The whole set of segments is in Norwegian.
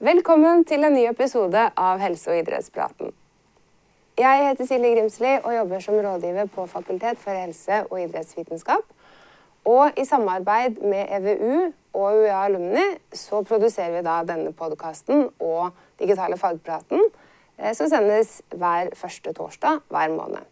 Velkommen til en ny episode av Helse- og idrettspraten. Jeg heter Silje Grimsli og jobber som rådgiver på Fakultet for helse- og idrettsvitenskap. Og i samarbeid med EVU og UiA Alumni så produserer vi da denne podkasten og digitale fagpraten, eh, som sendes hver første torsdag hver måned.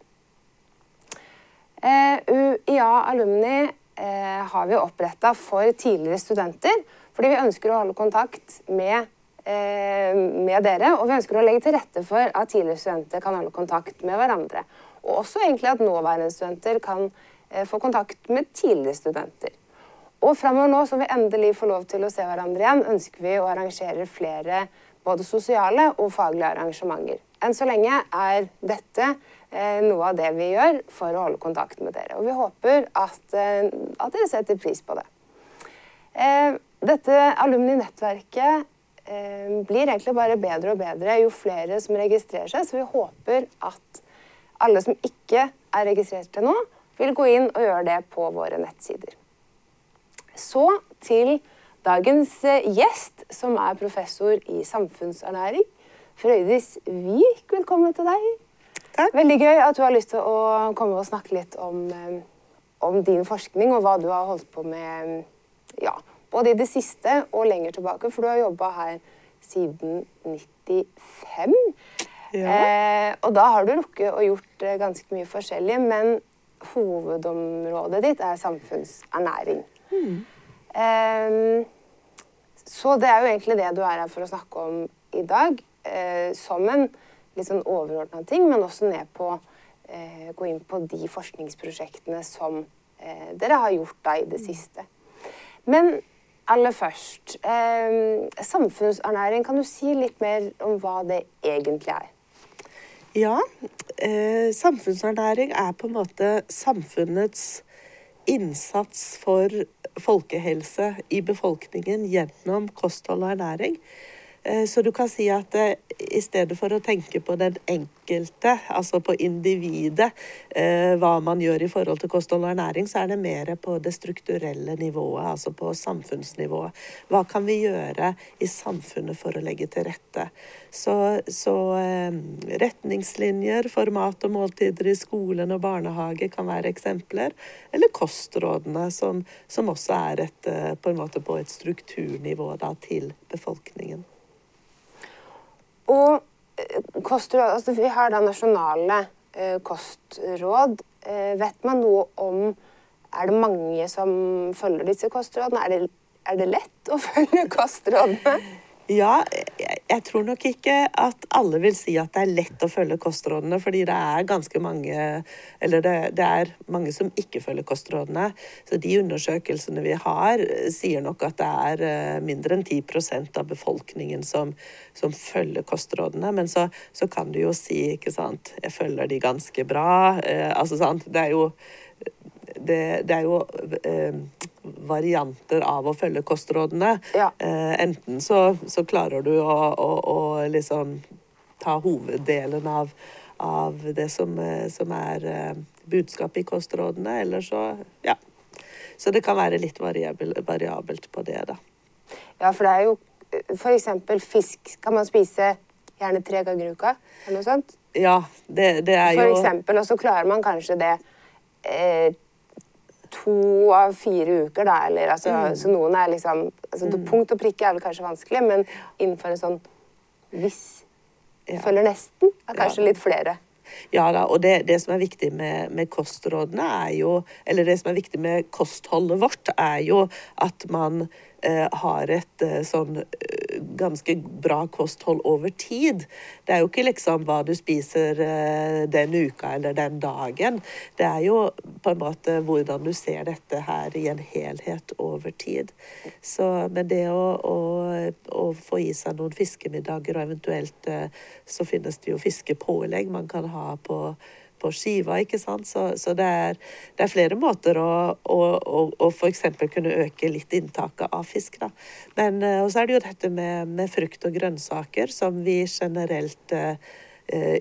Eh, UiA Alumni eh, har vi oppretta for tidligere studenter, fordi vi ønsker å holde kontakt med, med dere, og vi ønsker å legge til rette for at tidligere studenter kan holde kontakt med hverandre. Og også egentlig at nåværende studenter kan få kontakt med tidligere studenter. Og framover nå som vi endelig får lov til å se hverandre igjen, ønsker vi å arrangere flere både sosiale og faglige arrangementer. Enn så lenge er dette eh, noe av det vi gjør for å holde kontakt med dere. Og vi håper at, eh, at dere setter pris på det. Eh, dette alumni-nettverket eh, blir egentlig bare bedre og bedre jo flere som registrerer seg, så vi håper at alle som ikke er registrert til nå, vil gå inn og gjøre det på våre nettsider. Så til dagens eh, gjest, som er professor i samfunnsernæring. Frøydis Wiik, velkommen til deg. Takk. Veldig gøy at du har lyst til å komme og snakke litt om, eh, om din forskning og hva du har holdt på med ja, både i det siste og lenger tilbake, for du har jobba her siden 95. Ja. Eh, og da har du rukket og gjort eh, ganske mye forskjellig, men hovedområdet ditt er samfunnsernæring. Mm. Eh, så det er jo egentlig det du er her for å snakke om i dag, eh, som en litt sånn overordna ting, men også ned på uh, Gå inn på de forskningsprosjektene som uh, dere har gjort da i det siste. Men aller først Samfunnsernæring, kan du si litt mer om hva det egentlig er? Ja. samfunnsernæring er på en måte samfunnets innsats for folkehelse i befolkningen gjennom kosthold og ernæring. Eh, så du kan si at eh, i stedet for å tenke på den enkelte, altså på individet, eh, hva man gjør i forhold til kosthold og ernæring, så er det mer på det strukturelle nivået, altså på samfunnsnivået. Hva kan vi gjøre i samfunnet for å legge til rette? Så, så retningslinjer for mat og måltider i skolen og barnehage kan være eksempler. Eller kostrådene, som, som også er et, på på et strukturnivå da, til befolkningen. Og eh, kostråd altså Vi har da nasjonale eh, kostråd. Eh, vet man noe om Er det mange som følger disse kostrådene? Er det, er det lett å følge kostrådene? Ja, jeg tror nok ikke at alle vil si at det er lett å følge kostrådene, fordi det er ganske mange Eller det, det, er mange som ikke følger kostrådene. Så de undersøkelsene vi har, sier nok at det er eh, mindre enn 10% av befolkningen som, som følger kostrådene. Men så, så, kan du jo si, ikke sant Jeg følger de ganske bra. Eh, altså, sant. Det er jo det, det, er jo eh, varianter av å følge kostrådene. Ja. Eh, enten så, så, klarer du å, å, å, liksom ta hoveddelen av, av det som, eh, som er eh, budskapet i kostrådene, eller så Ja. Så det kan være litt variabel, variabelt på det, da. Ja, for det er jo f.eks. fisk kan man spise gjerne tre ganger i uka, eller noe sånt? Ja, det, det er jo For eksempel, og så klarer man kanskje det eh, to av fire uker, da, eller altså, mm. Så noen er liksom altså, mm. Punkt og prikke er vel kanskje vanskelig, men innenfor en sånn hvis ja. følger nesten, er kanskje ja. litt flere. Ja da, og det, det som er viktig med, med, kostrådene, er jo Eller det som er viktig med kostholdet vårt, er jo at man har et eh, sånn eh, ganske bra kosthold over tid. Det er jo ikke liksom hva du spiser eh, den uka eller den dagen. Det er jo på en måte hvordan du ser dette her i en helhet over tid. Så, men det å, å, å få i seg noen fiskemiddager, og eventuelt eh, så finnes det jo fiskepålegg man kan ha på på skiva. ikke sant? Så, så det, er, det, er, flere måter å, å, å, å f.eks. kunne øke litt inntaket av fisk. da. Men, eh, og så er det jo dette med, med frukt og grønnsaker, som vi generelt eh,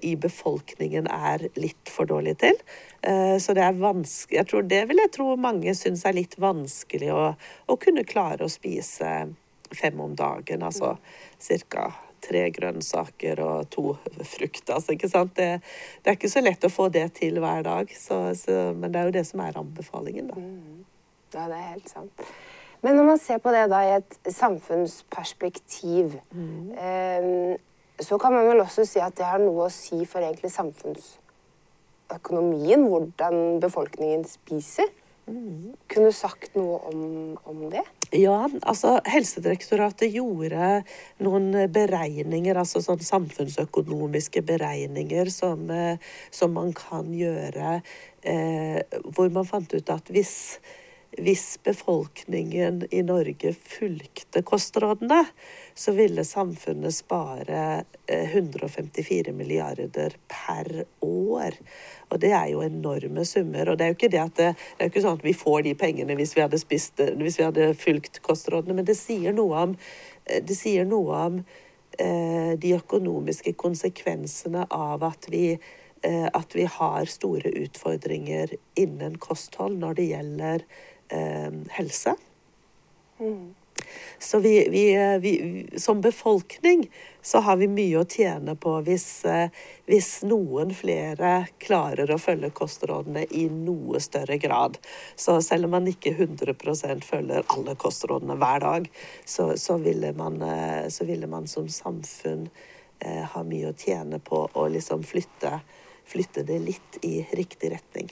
i befolkningen er litt for dårlige til. Eh, så det er vanskelig Jeg tror det vil jeg tro mange syns er litt vanskelig å, å kunne klare å spise fem om dagen. Altså ca. tre grønnsaker og to frukt. Altså, ikke sant? Det, det, er ikke så lett å få det til hver dag, så, så, men det er jo det som er anbefalingen. da. Mm. Ja, det er helt sant. Men når man ser på det da i et samfunnsperspektiv, mm. eh, så kan man vel også si at det har noe å si for egentlig samfunnsøkonomien, hvordan befolkningen spiser. Mm. Kunne du sagt noe om, om, det? Ja, altså Helsedirektoratet gjorde noen beregninger, altså sånn samfunnsøkonomiske beregninger som, eh, som man kan gjøre, eh, hvor man fant ut at hvis hvis befolkningen i Norge fulgte kostrådene, så ville samfunnet spare 154 eh, milliarder per år. Og det er jo enorme summer. Og det er jo ikke det det, det er ikke sånn at vi får de pengene hvis vi spist, hvis vi hadde fulgt kostrådene, men det sier noe om, eh, sier noe om eh, de økonomiske konsekvensene av at vi eh, at vi har store utfordringer innen kosthold når det gjelder eh, helse. Mm. Så vi, vi, eh, vi, som befolkning så har vi mye å tjene på hvis, eh, hvis, noen flere klarer å følge kostrådene i noe større grad. Så selv om man ikke 100% følger alle kostrådene hver dag, så, så, ville, man, eh, så ville, man, som samfunn eh, ha mye å tjene på å liksom flytte, flytte det litt i riktig retning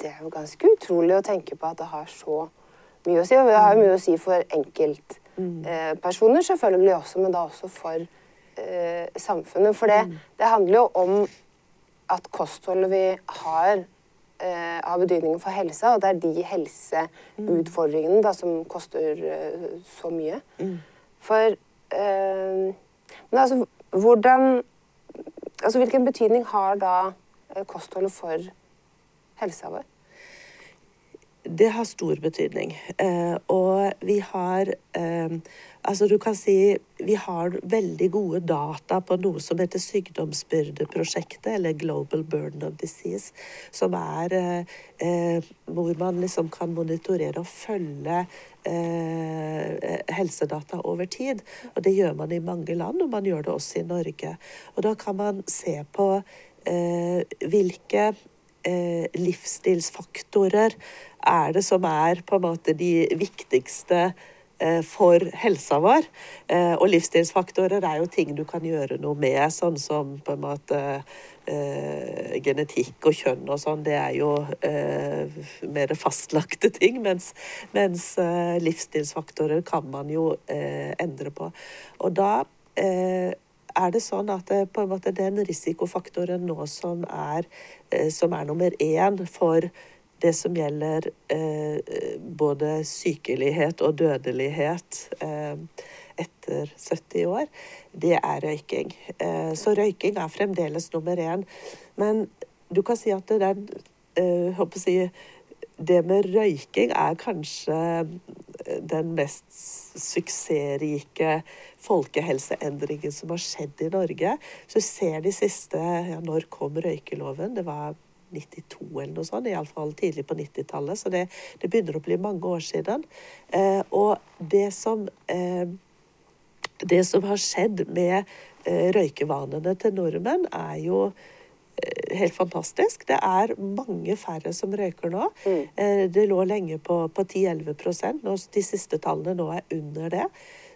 det er jo ganske utrolig å tenke på at det har så mye å si. Og det har jo mye å si for enkeltpersoner, eh, selvfølgelig også, men da også for eh, samfunnet. For det, det, handler jo om at kostholdet vi har, eh, har betydning for helsa, og det er de helseutfordringene da, som koster eh, så mye. For eh, Men altså, hvordan Altså, hvilken betydning har da eh, kostholdet for helsa vår? Det har stor betydning. Eh, og vi har eh, Altså, du kan si vi har veldig gode data på noe som heter Sykdomsbyrdeprosjektet, eller Global Burden of Disease, som er eh, hvor man liksom kan monitorere og følge eh, helsedata over tid. Og det gjør man i mange land, og man gjør det også i Norge. Og da kan man se på eh, hvilke livsstilsfaktorer er det som er på en måte de viktigste eh, for helsa vår. Eh, og livsstilsfaktorer er jo ting du kan gjøre noe med, sånn som på en måte eh, genetikk og kjønn og sånn. Det er jo eh, mer fastlagte ting, mens, mens eh, livsstilsfaktorer kan man jo endre på. Og da er det sånn at det, på en måte den risikofaktoren nå som er, eh, som er nummer én for det som gjelder eh, både sykelighet og dødelighet eh, etter 70 år, det er røyking. Eh, så røyking er fremdeles nummer én. Men du kan si at den eh, håper å si, det med røyking er kanskje den mest suksessrike folkehelseendringen som har skjedd i Norge. Så ser de siste ja, Når kom røykeloven? Det var 92 eller noe sånt, iallfall tidlig på 90-tallet. Så det, det, begynner å bli mange år siden. Eh, og det som, eh, det som har skjedd med eh, røykevanene til nordmenn, er jo Eh, helt fantastisk. Det er mange færre som røyker nå. Mm. Eh, det lå lenge på, på 10-11 nå De siste tallene nå er under det.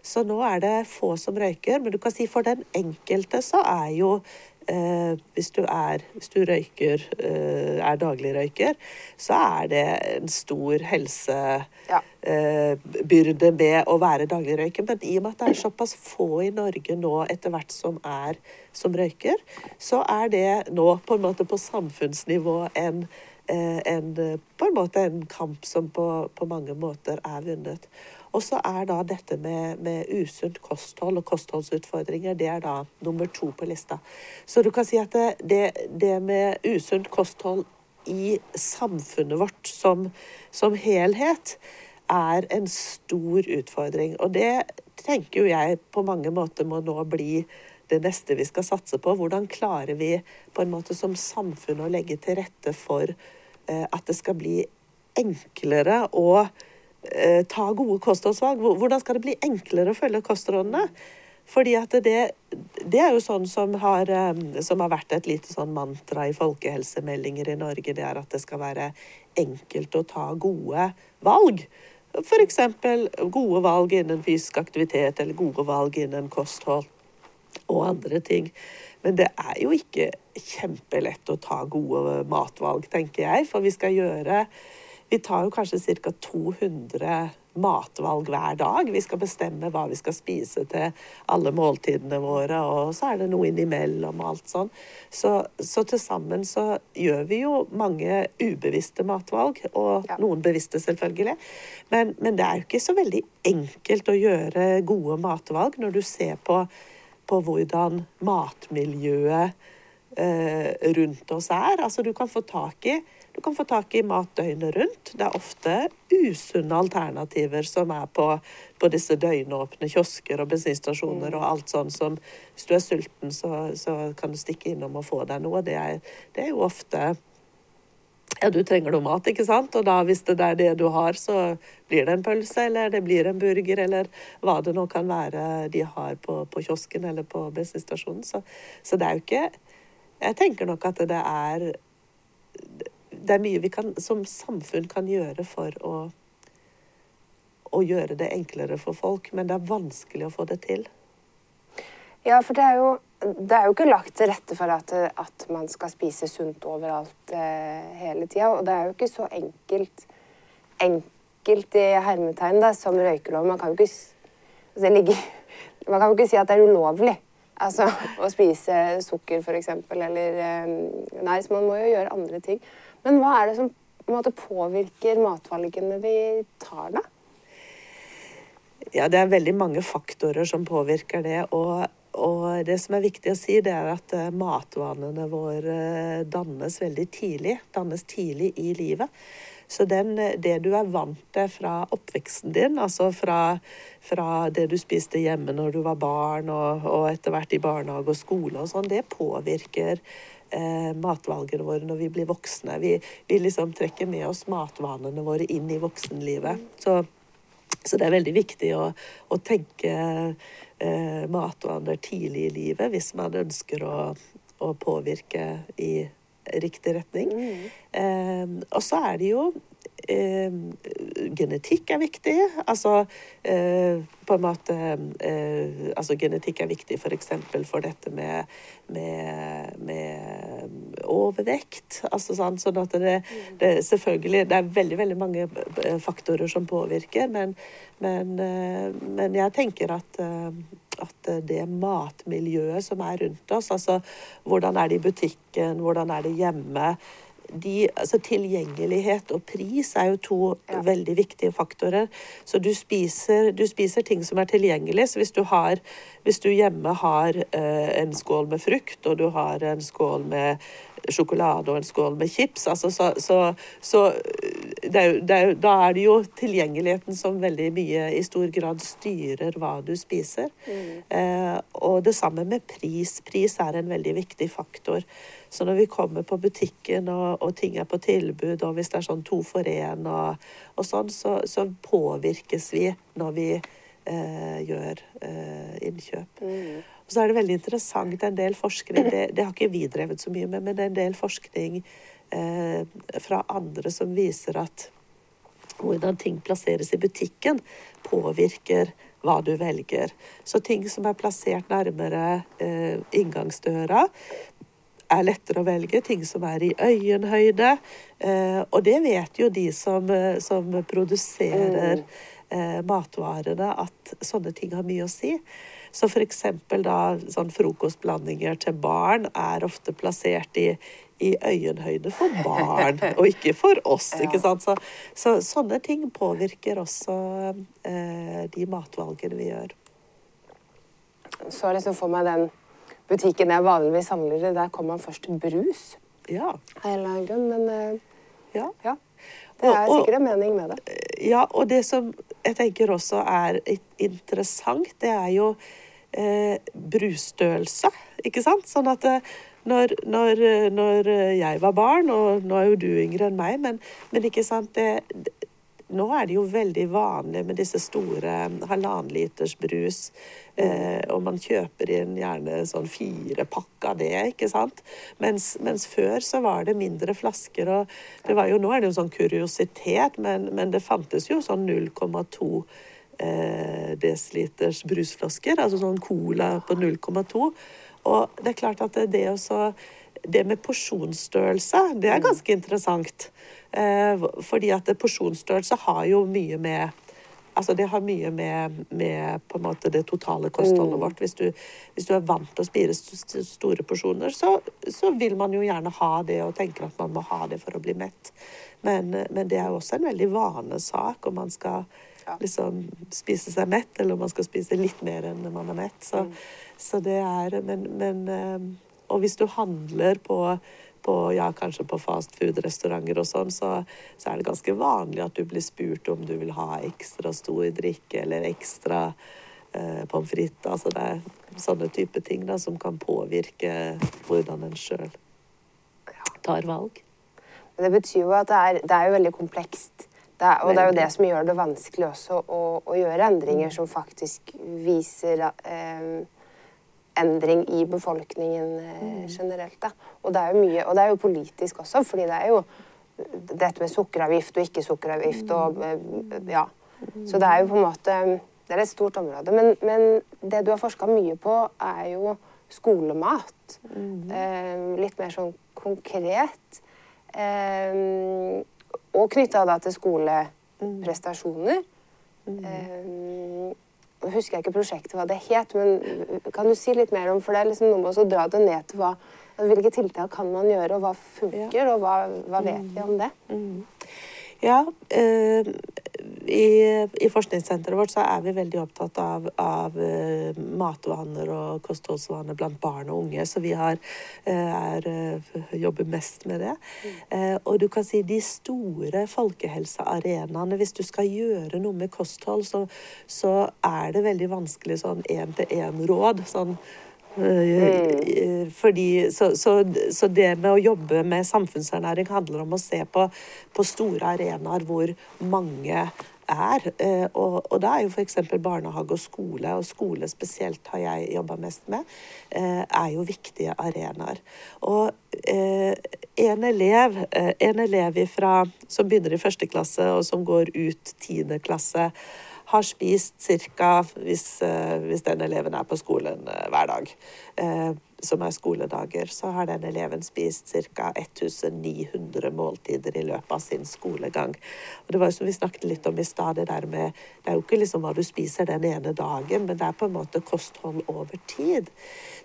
Så nå er det få som røyker. Men du kan si for den enkelte så er jo Eh, hvis, du er, hvis du røyker, eh, er dagligrøyker, så er det en stor helsebyrde ja. eh, med å være dagligrøyker. Men i og med at det er såpass få i Norge nå etter hvert som er som røyker, så er det nå på en måte på samfunnsnivå en, eh, en på en måte en kamp som på, på mange måter er vunnet. Og så er da dette med, med usunt kosthold og kostholdsutfordringer det er da nummer to på lista. Så du kan si at det, det, det med usunt kosthold i samfunnet vårt som, som helhet er en stor utfordring. Og det tenker jo jeg på mange måter må nå bli det neste vi skal satse på. Hvordan klarer vi på en måte som samfunn å legge til rette for eh, at det skal bli enklere eh, ta gode kostholdsvalg? Hvordan skal det bli enklere å følge kostrådene? Fordi at det, det er jo sånn som har, eh, som har, vært et lite sånn mantra i folkehelsemeldinger i Norge, det er at det skal være enkelt å ta gode valg. F.eks. gode valg innen fysisk aktivitet eller gode valg innen kosthold og andre ting. Men det er jo ikke kjempelett å ta gode matvalg, tenker jeg. For vi skal gjøre Vi tar jo kanskje ca. 200 matvalg hver dag. Vi skal bestemme hva vi skal spise til alle måltidene våre, og så er det noe innimellom og alt sånn. Så, så til sammen så gjør vi jo mange ubevisste matvalg, og ja. noen bevisste, selvfølgelig. Men, men, det er jo ikke så veldig enkelt å gjøre gode matvalg når du ser på på hvordan matmiljøet eh, rundt oss er. Altså, du kan få tak i du kan få tak i mat døgnet rundt. Det er ofte usunne alternativer som er på, på disse døgnåpne kiosker og bensinstasjoner og alt sånn som Hvis du er sulten, så, så kan du stikke innom og få deg noe. Det er, det er jo ofte ja, du trenger noe mat, ikke sant? Og da hvis det er det du har, så blir det en pølse, eller det blir en burger, eller hva det nå kan være de har på, på kiosken eller på bensinstasjonen. Så, så, det er jo ikke Jeg tenker nok at det er Det er mye vi kan, som samfunn kan gjøre for å, å gjøre det enklere for folk, men det er vanskelig å få det til. Ja, for det er jo, det er jo ikke lagt til rette for at, at man skal spise sunt overalt eh, hele tida. Og det er jo ikke så enkelt, enkelt i hermetegn da, som røykelov. Man kan jo ikke, altså, ligger, man kan jo ikke si at det er ulovlig altså, å spise sukker, f.eks. Eller eh, Nei, så man må jo gjøre andre ting. Men hva er det som måte, påvirker matvalgene vi tar, da? Ja, det er veldig mange faktorer som påvirker det. og og det som er viktig å si, det er at eh, matvanene våre eh, dannes veldig tidlig. Dannes tidlig i livet. Så den, det du er vant til fra oppveksten din, altså fra, fra, det du spiste hjemme når du var barn, og, og etter hvert i barnehage og skole og sånn, det påvirker eh, matvalgene våre når vi blir voksne. Vi, vi, liksom trekker med oss matvanene våre inn i voksenlivet. Så, så det er veldig viktig å, å tenke eh, matvaner tidlig i livet hvis man ønsker å, å påvirke i riktig retning. Mm. Eh, og så er det jo eh, genetikk er viktig. Altså eh, på en måte eh, Altså genetikk er viktig f.eks. For, for dette med, med, med overvekt. Altså sånn, sånn at det, det, selvfølgelig Det er veldig, veldig mange eh, faktorer som påvirker, men, men, eh, men jeg tenker at eh, at det matmiljøet som er rundt oss, altså hvordan er det i butikken, hvordan er det hjemme, de, altså tilgjengelighet og pris er jo to ja. veldig viktige faktorer. Så du spiser, du spiser, ting som er tilgjengelig. Så hvis du, har, hvis du hjemme har eh, en skål med frukt, og du har en skål med sjokolade og en skål med chips, altså, så, så, så det er det er da er det jo tilgjengeligheten som veldig mye i stor grad styrer hva du spiser. Mm. Eh, og det samme med pris. Pris er en veldig viktig faktor. Så når vi kommer på butikken og, og, ting er på tilbud, og hvis det er sånn to for én og, og, sånn, så, så, påvirkes vi når vi eh, gjør eh, innkjøp. Mm. Og så er det veldig interessant en del forskning, det, det, har ikke vi drevet så mye med, men det er en del forskning eh, fra andre som viser at hvordan ting plasseres i butikken, påvirker hva du velger. Så ting som er plassert nærmere eh, inngangsdøra, er lettere å velge, ting som er i øyenhøyde. Eh, og det vet jo de som, eh, som produserer mm. Eh, matvarene, at sånne ting har mye å si. Så f.eks. da sånn frokostblandinger til barn er ofte plassert i, i øyenhøyde for barn, og ikke for oss. ikke sant? Så, så sånne ting påvirker også eh, de matvalgene vi gjør. Så liksom får meg den butikken jeg vanligvis handler i, der kommer man først til brus. Ja. Av grunn, men eh, ja. ja. Det er sikkert en mening med det. Ja, og det som jeg tenker også er interessant, det er jo eh, brusstørrelse, ikke sant? Sånn at eh, når, når, når, jeg var barn, og nå er jo du yngre enn meg, men, men ikke sant det, nå er det jo veldig vanlig med disse store halvannenliters brus. Eh, og man kjøper inn gjerne sånn fire pakk av det, ikke sant. Mens, mens, før så var det mindre flasker. Og det var jo, nå er det jo sånn kuriositet, men, men det fantes jo sånn 0,2 eh, desiliters brusflasker. Altså sånn cola på 0,2. Og det er klart at det, også, det med porsjonsstørrelse, det er ganske interessant. Eh, fordi at porsjonsstørrelse har jo mye med Altså det har mye med, med på en måte det totale kostholdet mm. vårt. Hvis du, hvis du, er vant til å spire store porsjoner, så, så, vil man jo gjerne ha det og tenker at man må ha det for å bli mett. Men, men det er jo også en veldig vanesak om man skal ja. liksom spise seg mett, eller om man skal spise litt mer enn man er mett. Så, mm. så det er men, men, eh, Og hvis du handler på på, ja, kanskje på fastfood-restauranter og sånn, så, så, er det ganske vanlig at du blir spurt om du vil ha ekstra stor drikke eller ekstra eh, pommes frites. Altså det er sånne type ting da, som kan påvirke hvordan en sjøl tar valg. Det betyr jo at det er, det er jo veldig komplekst. Det er, og det er jo det som gjør det vanskelig også å, å gjøre endringer som faktisk viser eh, endring i befolkningen eh, mm. generelt. Da. Og det er jo mye, og det er jo politisk også, fordi det er jo dette med sukkeravgift og ikke sukkeravgift og mm. eh, Ja. Så det er jo på en måte Det er et stort område. Men, men det du har forska mye på, er jo skolemat. Mm. Eh, litt mer sånn konkret. Eh, og knytta da til skoleprestasjoner. Mm. Eh, husker jeg ikke prosjektet hva det het, men kan du si litt mer om For det er liksom noe med å dra det ned til hva, hvilke tiltak kan man gjøre, og hva funker, og hva, hva, vet vi om det? Mm. Ja, eh, i, i, forskningssenteret vårt så er vi veldig opptatt av, av uh, matvaner og kostholdsvaner blant barn og unge, så vi har, uh, er, jobber mest med det. Mm. og du kan si de store folkehelsearenaene, hvis du skal gjøre noe med kosthold, så, så er det veldig vanskelig sånn én-til-én-råd. sånn Mm. Fordi, så, så, så, det med å jobbe med samfunnsernæring handler om å se på, på store arenaer hvor mange er. Eh, og, og da er jo f.eks. barnehage og skole, og skole spesielt har jeg jobba mest med, eh, er jo viktige arenaer. Og en elev, en elev ifra, som begynner i første klasse og som går ut tiende klasse, har spist ca. Hvis, eh, hvis, den eleven er på skolen eh, hver dag, eh, som er skoledager, så har den eleven spist ca. 1900 måltider i løpet av sin skolegang. Og det var jo som vi snakket litt om i stad, det der med Det er jo ikke liksom hva du spiser den ene dagen, men det er på en måte kosthold over tid.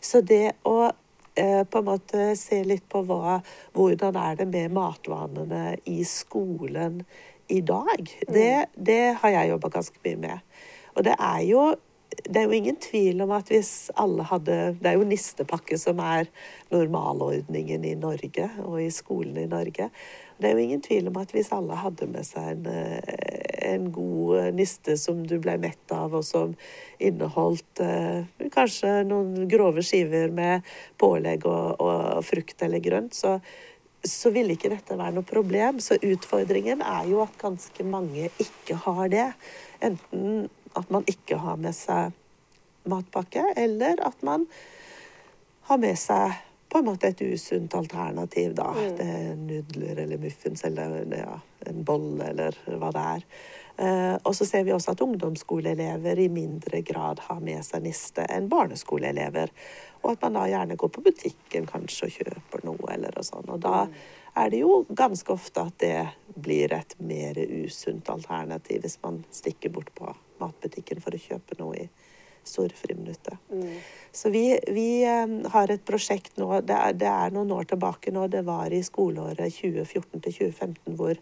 Så det å på en måte se litt på hva, hvordan er det med matvanene i skolen i dag, det, mm. det har jeg jobba ganske mye med. Og det er jo det er jo ingen tvil om at hvis alle hadde Det er jo nistepakke som er normalordningen i Norge og i skolene i Norge. Det er jo ingen tvil om at hvis alle hadde med seg en, eh, en god niste som du ble mett av, og som inneholdt eh, kanskje noen grove skiver med pålegg og, og frukt eller grønt, så, så ville ikke dette være noe problem. Så utfordringen er jo at ganske mange ikke har det. Enten at man ikke har med seg matpakke, eller at man har med seg på en måte et usunt alternativ, da. Mm. Det er nudler eller muffins eller ja, en bolle eller hva det er. Uh, og så ser vi også at ungdomsskoleelever i mindre grad har med seg niste enn barneskoleelever. Og at man da gjerne går på butikken kanskje og kjøper noe eller og sånn. Og da er det jo ganske ofte at det blir et mer usunt alternativ hvis man stikker bort på matbutikken for å kjøpe noe i store friminuttet. Mm. Så vi, vi um, har et prosjekt nå, det er, det er, noen år tilbake nå, det var i skoleåret 2014 til 2015 hvor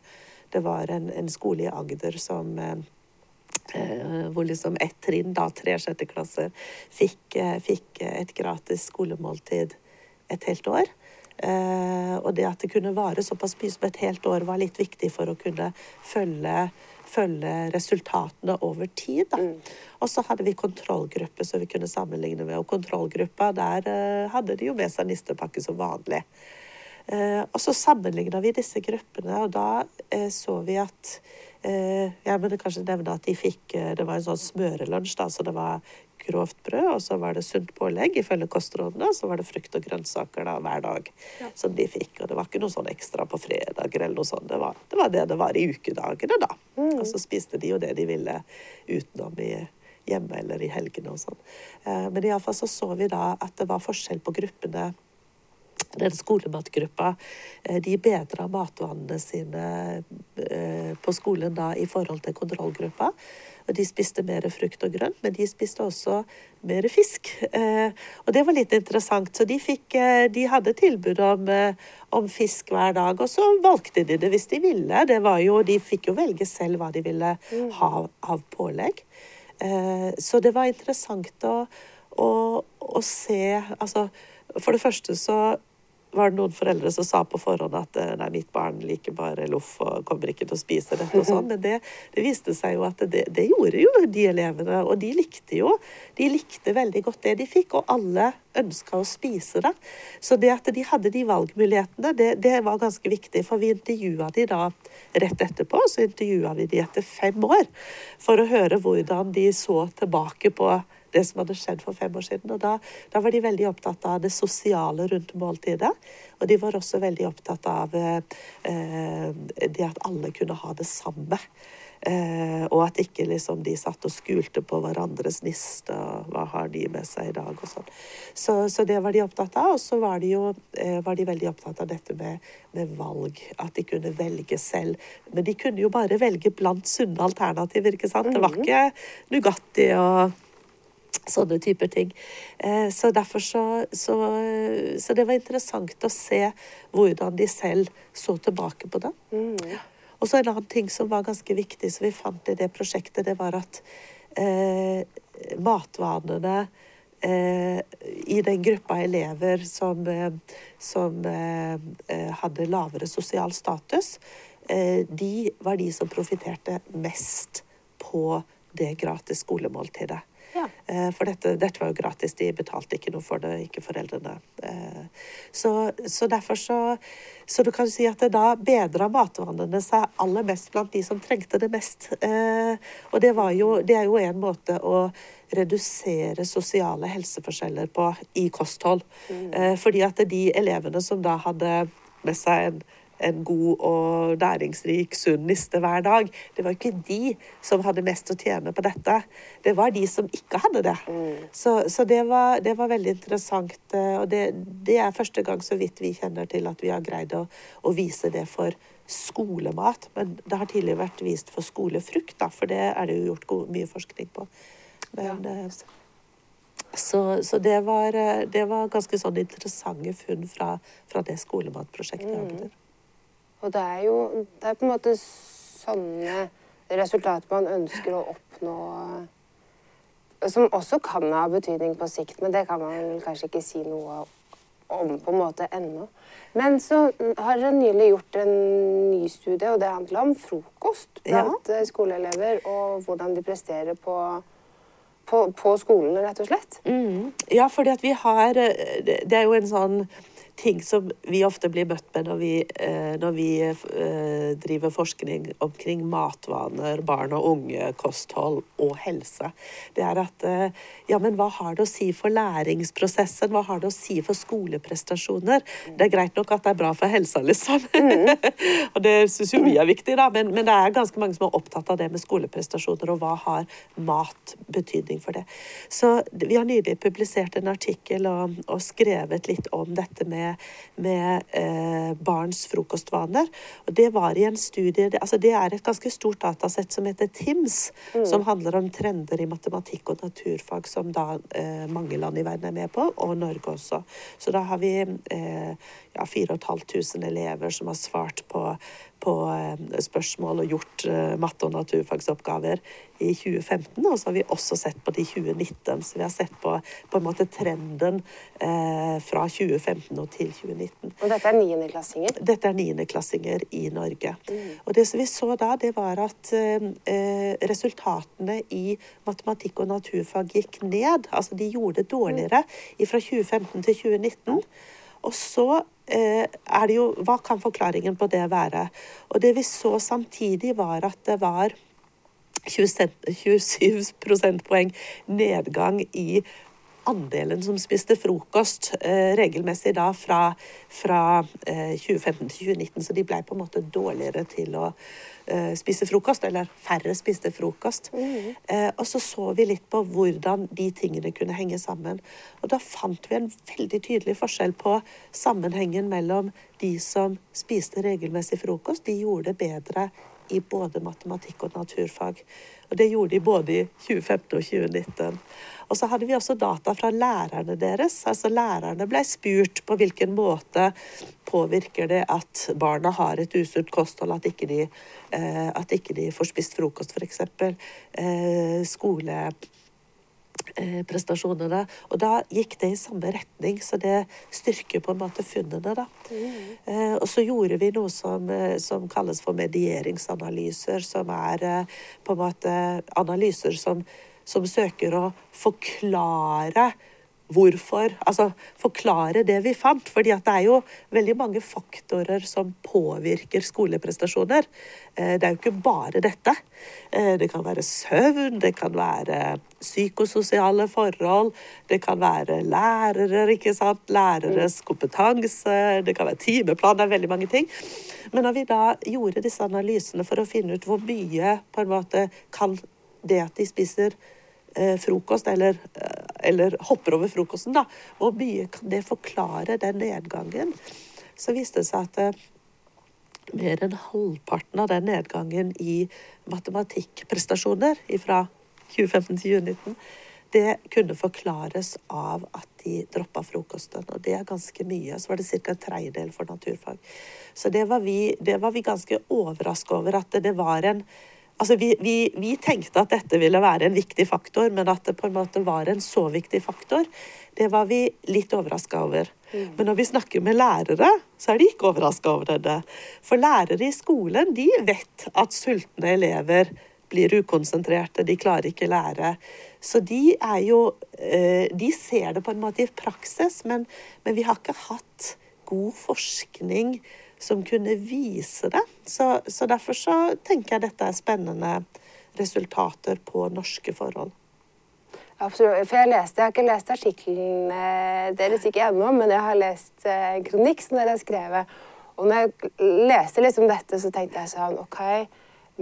det var en, en skole i Agder som um, Eh, hvor liksom ett trinn, da tre sjetteklasser, fikk, eh, fikk et gratis skolemåltid et helt år. Eh, og det at det kunne vare såpass mye som et helt år, var litt viktig for å kunne følge, følge resultatene over tid. Da. Mm. Og så hadde vi kontrollgruppe som vi kunne sammenligne med. Og kontrollgruppa, der hadde de jo med seg nistepakke som vanlig. og så sammenligna vi disse gruppene, og da så vi at Eh, ja, men kanskje nevne at de fikk Det var en sånn smørelunsj, da, så det var grovt brød, og så var det sunt pålegg ifølge kostrådene, og så var det frukt og grønnsaker da, hver dag ja. som de fikk. Og det var ikke noe sånn ekstra på fredager eller noe sånt. Det var det var det, det var i ukedagene, da. Mm. Og så spiste de jo det de ville utenom i hjemme eller i helgene og sånn. Eh, men iallfall så så vi da at det var forskjell på gruppene. Den skolematgruppa eh, de bedra matvanene sine eh, på skolen da i forhold til kontrollgruppa. Og de spiste mer frukt og grønt, men de spiste også mer fisk. og det var litt interessant. Så de, fikk, de hadde tilbud om, om, fisk hver dag, og så valgte de det hvis de ville. Jo, de fikk jo velge selv hva de ville ha av pålegg. Eh, så det var interessant å, å, å se Altså, for det første så var det noen foreldre som sa på forhånd at eh, nei, mitt barn liker bare loff og kommer ikke til å spise dette og sånn. Men det, det viste seg jo at det, det, gjorde jo de elevene, og de likte jo De likte veldig godt det de fikk, og alle ønska å spise det. Så det at de hadde de valgmulighetene, det, det var ganske viktig. For vi intervjua de da rett etterpå, så intervjua vi de etter fem år for å høre hvordan de så tilbake på det som hadde skjedd for fem år siden. Og da, da, var de veldig opptatt av det sosiale rundt måltidet. Og de var også veldig opptatt av eh, det at alle kunne ha det samme. Eh, og at ikke liksom de satt og skulte på hverandres niste og hva har de med seg i dag og sånn. Så, så, det var de opptatt av. Og så var de jo eh, var de veldig opptatt av dette med, med, valg. At de kunne velge selv. Men de kunne jo bare velge blant sunne alternativer, ikke sant. Det var mhm. ikke Nugatti og Sånne typer ting. Eh, så derfor så, så, så, det var interessant å se hvordan de selv så tilbake på det. Mm. Og så en annen ting som var ganske viktig, som vi fant i det prosjektet, det var at eh, matvanene eh, i den gruppa elever som, eh, som eh, eh, hadde lavere sosial status, de var de som profitterte mest på det gratis skolemåltidet. Ja. Eh, for dette, dette, var jo gratis, de betalte ikke noe for det, ikke foreldrene. Eh, så, så derfor så Så du kan si at det da bedra matvanene seg aller mest blant de som trengte det mest. Eh, og det, jo, det er jo en måte å redusere sosiale helseforskjeller på i kosthold. Mm. Fordi at de elevene som da hadde med seg en en god og næringsrik, sunn niste hver dag. Det var ikke de som hadde mest å tjene på dette. Det var de som ikke hadde det. Mm. Så, så det, var, det, var, veldig interessant. Eh, og det, det, er første gang så vidt vi kjenner til at vi har greid å, å vise det for skolemat. Men det har tidligere vært vist for skolefrukt, da, for det er det jo gjort god, mye forskning på. Men, ja. Eh, så, så det, var, eh, det, var, ganske sånn interessante funn fra, fra det skolematprosjektet i Agder. Og det er jo det er på en måte sånne resultater man ønsker å oppnå Som også kan ha betydning på sikt, men det kan man kanskje ikke si noe om på en måte ennå. Men så har dere nylig gjort en ny studie, og det handler om frokost blant ja. skoleelever, og hvordan de presterer på på, på skolen, rett og slett? Mm. Ja, fordi at vi har Det er jo en sånn ting som vi ofte blir møtt med når vi, eh, når vi eh, driver forskning omkring matvaner, barn og unge, kosthold og helse. Det er at eh, ja, men hva har det å si for læringsprosessen? Hva har det å si for skoleprestasjoner? Det er greit nok at det er bra for helsa, liksom. Mm. og det syns jo vi er viktig, da. Men, men, det er ganske mange som er opptatt av det med skoleprestasjoner, og hva har mat betydning for det. Så vi har nylig publisert en artikkel og, og skrevet litt om dette med med, med eh, barns frokostvaner. Og det var i en studie altså det er et ganske stort datasett som heter TIMS, mm. som handler om trender i matematikk og naturfag, som da eh, mange land i verden er med på, og Norge også. Så da har vi eh, ja, 4500 elever som har svart på, på eh, spørsmål og gjort eh, matte- og naturfagsoppgaver i 2015. Og så har vi også sett på det i 2019. Så vi har sett på, på en måte trenden eh, fra 2015 og til 2019. Og dette er niendeklassinger? Dette er niendeklassinger i Norge. Mm. Og det som vi så da, det var at eh, resultatene i matematikk og naturfag gikk ned. Altså de gjorde det dårligere fra 2015 til 2019. Og så eh, er det jo Hva kan forklaringen på det være? Og det vi så samtidig, var at det var 27 prosentpoeng nedgang i andelen som spiste frokost eh, regelmessig da fra, fra eh, 2015 til 2019, så de ble på en måte dårligere til å eh, spise frokost, eller færre spiste frokost. Mm. og så så vi litt på hvordan de tingene kunne henge sammen. Og da fant vi en veldig tydelig forskjell på sammenhengen mellom de som spiste regelmessig frokost, de gjorde det bedre i både matematikk og naturfag. Og det gjorde de både i 2015 og 2019. Og så hadde vi også data fra lærerne deres. Altså Lærerne ble spurt på hvilken måte påvirker det at barna har et usunt kosthold, at ikke de, eh, at ikke de får spist frokost, f.eks. Eh, skole prestasjonene. Og da gikk det i samme retning, så det styrker på en måte funnene, da. Mm. Eh, og så gjorde vi noe som, eh, som, kalles for medieringsanalyser, som er eh, på en måte analyser som, som søker å forklare hvorfor Altså forklare det vi fant. fordi det er jo veldig mange faktorer som påvirker skoleprestasjoner. Eh, det er jo ikke bare dette. Eh, det kan være søvn, det kan være psykososiale forhold, det kan være lærere, ikke sant. Læreres kompetanse, det kan være timeplan, det er veldig mange ting. Men når vi da gjorde disse analysene for å finne ut hvor mye på en måte kan det at de spiser frokost, eller, eh, eller, hopper over frokosten, da. Hvor mye kan det forklare den nedgangen? Så viste det seg at eh, mer enn halvparten av den nedgangen i matematikkprestasjoner fra 2015 til 2019, det kunne forklares av at de droppa frokosten. Og det er ganske mye. Så var det ca. en tredjedel for naturfag. Så det var vi, det var vi ganske overraska over at det var en Altså, vi, vi, vi, tenkte at dette ville være en viktig faktor, men at det på en måte var en så viktig faktor, det var vi litt overraska over. Mm. Men når vi snakker med lærere, så er de ikke overraska over det. For lærere i skolen de vet at sultne elever blir ukonsentrerte, de klarer ikke lære. Så de er jo eh, De ser det på en måte i praksis, men, men vi har ikke hatt god forskning som kunne vise det. Så, så, derfor så tenker jeg dette er spennende resultater på norske forhold. Absolutt. For jeg, leste, jeg har ikke lest artikkelen eh, deres ikke ennå, men jeg har lest en eh, kronikk som dere har skrevet. Og når jeg leste liksom dette, så tenkte jeg sånn OK,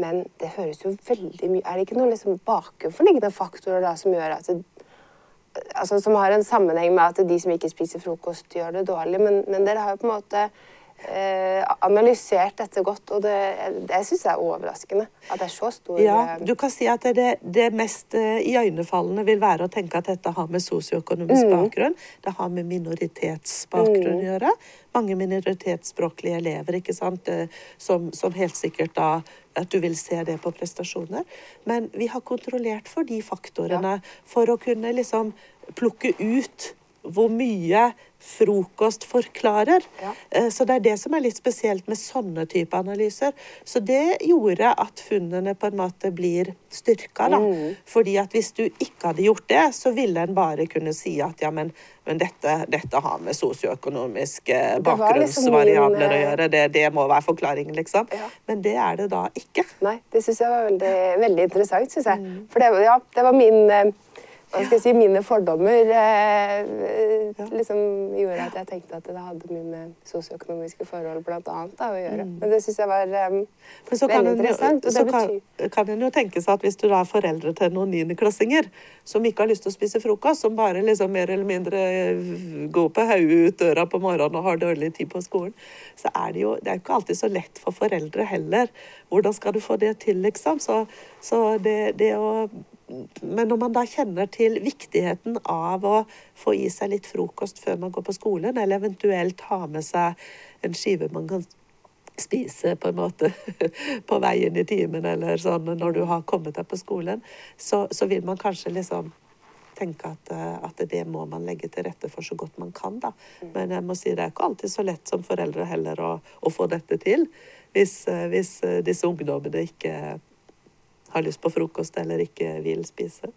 men det høres jo veldig mye Er det ikke noen liksom bakenforliggende faktorer da som gjør at det, altså, Som har en sammenheng med at de som ikke spiser frokost, gjør det dårlig, men, men dere har jo på en måte analysert dette godt, og det, det syns jeg er overraskende. At det er så stor Ja, eh, du kan si at det, det mest uh, iøynefallende vil være å tenke at dette har med sosioøkonomisk mm. bakgrunn, det har med minoritetsbakgrunn mm. å gjøre. Mange minoritetsspråklige elever, ikke sant, som, som helt sikkert da at du vil se det på prestasjoner. Men vi har kontrollert for de faktorene ja. for å kunne liksom plukke ut hvor mye frokost forklarer. Ja. Eh, så det er det som er litt spesielt med sånne type analyser. Så det gjorde at funnene på en måte blir styrka, da. Mm. Fordi at hvis du ikke hadde gjort det, så ville en bare kunne si at ja, men, men dette, dette, har med sosioøkonomiske bakgrunnsvariabler liksom min, å eh, gjøre. Det, det, må være forklaringen, liksom. Ja. Men det er det da ikke. Nei, det syns jeg var veldig, veldig interessant, syns jeg. Mm. For det, ja, det var min eh, hva skal jeg si, mine fordommer eh, liksom gjorde at jeg tenkte at det hadde mye med sosioøkonomiske forhold blant annet, da, å gjøre. Mm. Men det syns jeg var eh, veldig interessant. Og så kan, kan en jo tenke seg at hvis du da er foreldre til noen niendeklassinger som ikke har lyst til å spise frokost, som bare liksom mer eller mindre går på hodet ut døra på morgenen og har dårlig tid på skolen, så er det jo det er ikke alltid så lett for foreldre heller. Hvordan skal du få det til, liksom? Så, så det, det å men når man da kjenner til viktigheten av å få i seg litt frokost før man går på skolen, eller eventuelt ha med seg en skive man kan spise på en måte på veien i timen eller sånn når du har kommet deg på skolen, så, så vil man kanskje liksom tenke at, at, det må man legge til rette for så godt man kan. Da. Men jeg må si det er ikke alltid så lett som foreldre heller å, å få dette til. Hvis, hvis disse ungdommene ikke har lyst på frokost eller ikke vil spise.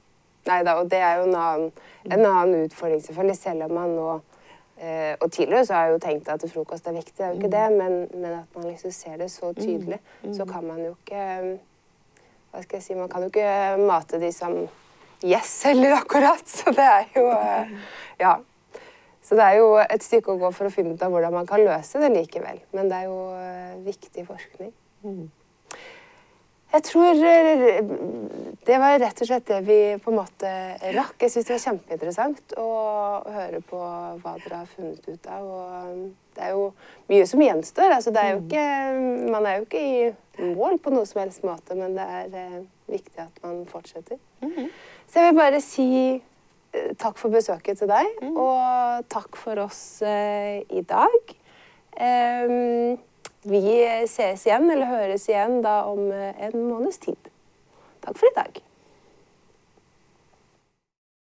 Nei da, og det er jo en annen, en annen utfordring, selvfølgelig, selv om man nå Eh, og tidligere så har jeg jo tenkt at frokost er viktig, det er jo ikke det, men, men at man liksom ser det så tydelig, så kan man jo ikke Hva skal jeg si Man kan jo ikke mate de som yes heller, akkurat. Så det er jo eh, Ja. Så det er jo et stykke å gå for å finne ut av hvordan man kan løse det likevel. Men det er jo eh, viktig forskning. Jeg tror eh, det var rett og slett det vi på en måte rakk. Jeg syns det var kjempeinteressant å høre på hva dere har funnet ut av. Og det er jo mye som gjenstår. Altså, det er jo ikke, man er jo ikke i mål på noe som helst måte, men det er eh, viktig at man fortsetter. Så jeg vil bare si eh, takk for besøket til deg, og takk for oss i dag. Em, vi ses igjen, eller høres igjen, da om eh, en måneds tid. Takk for i dag.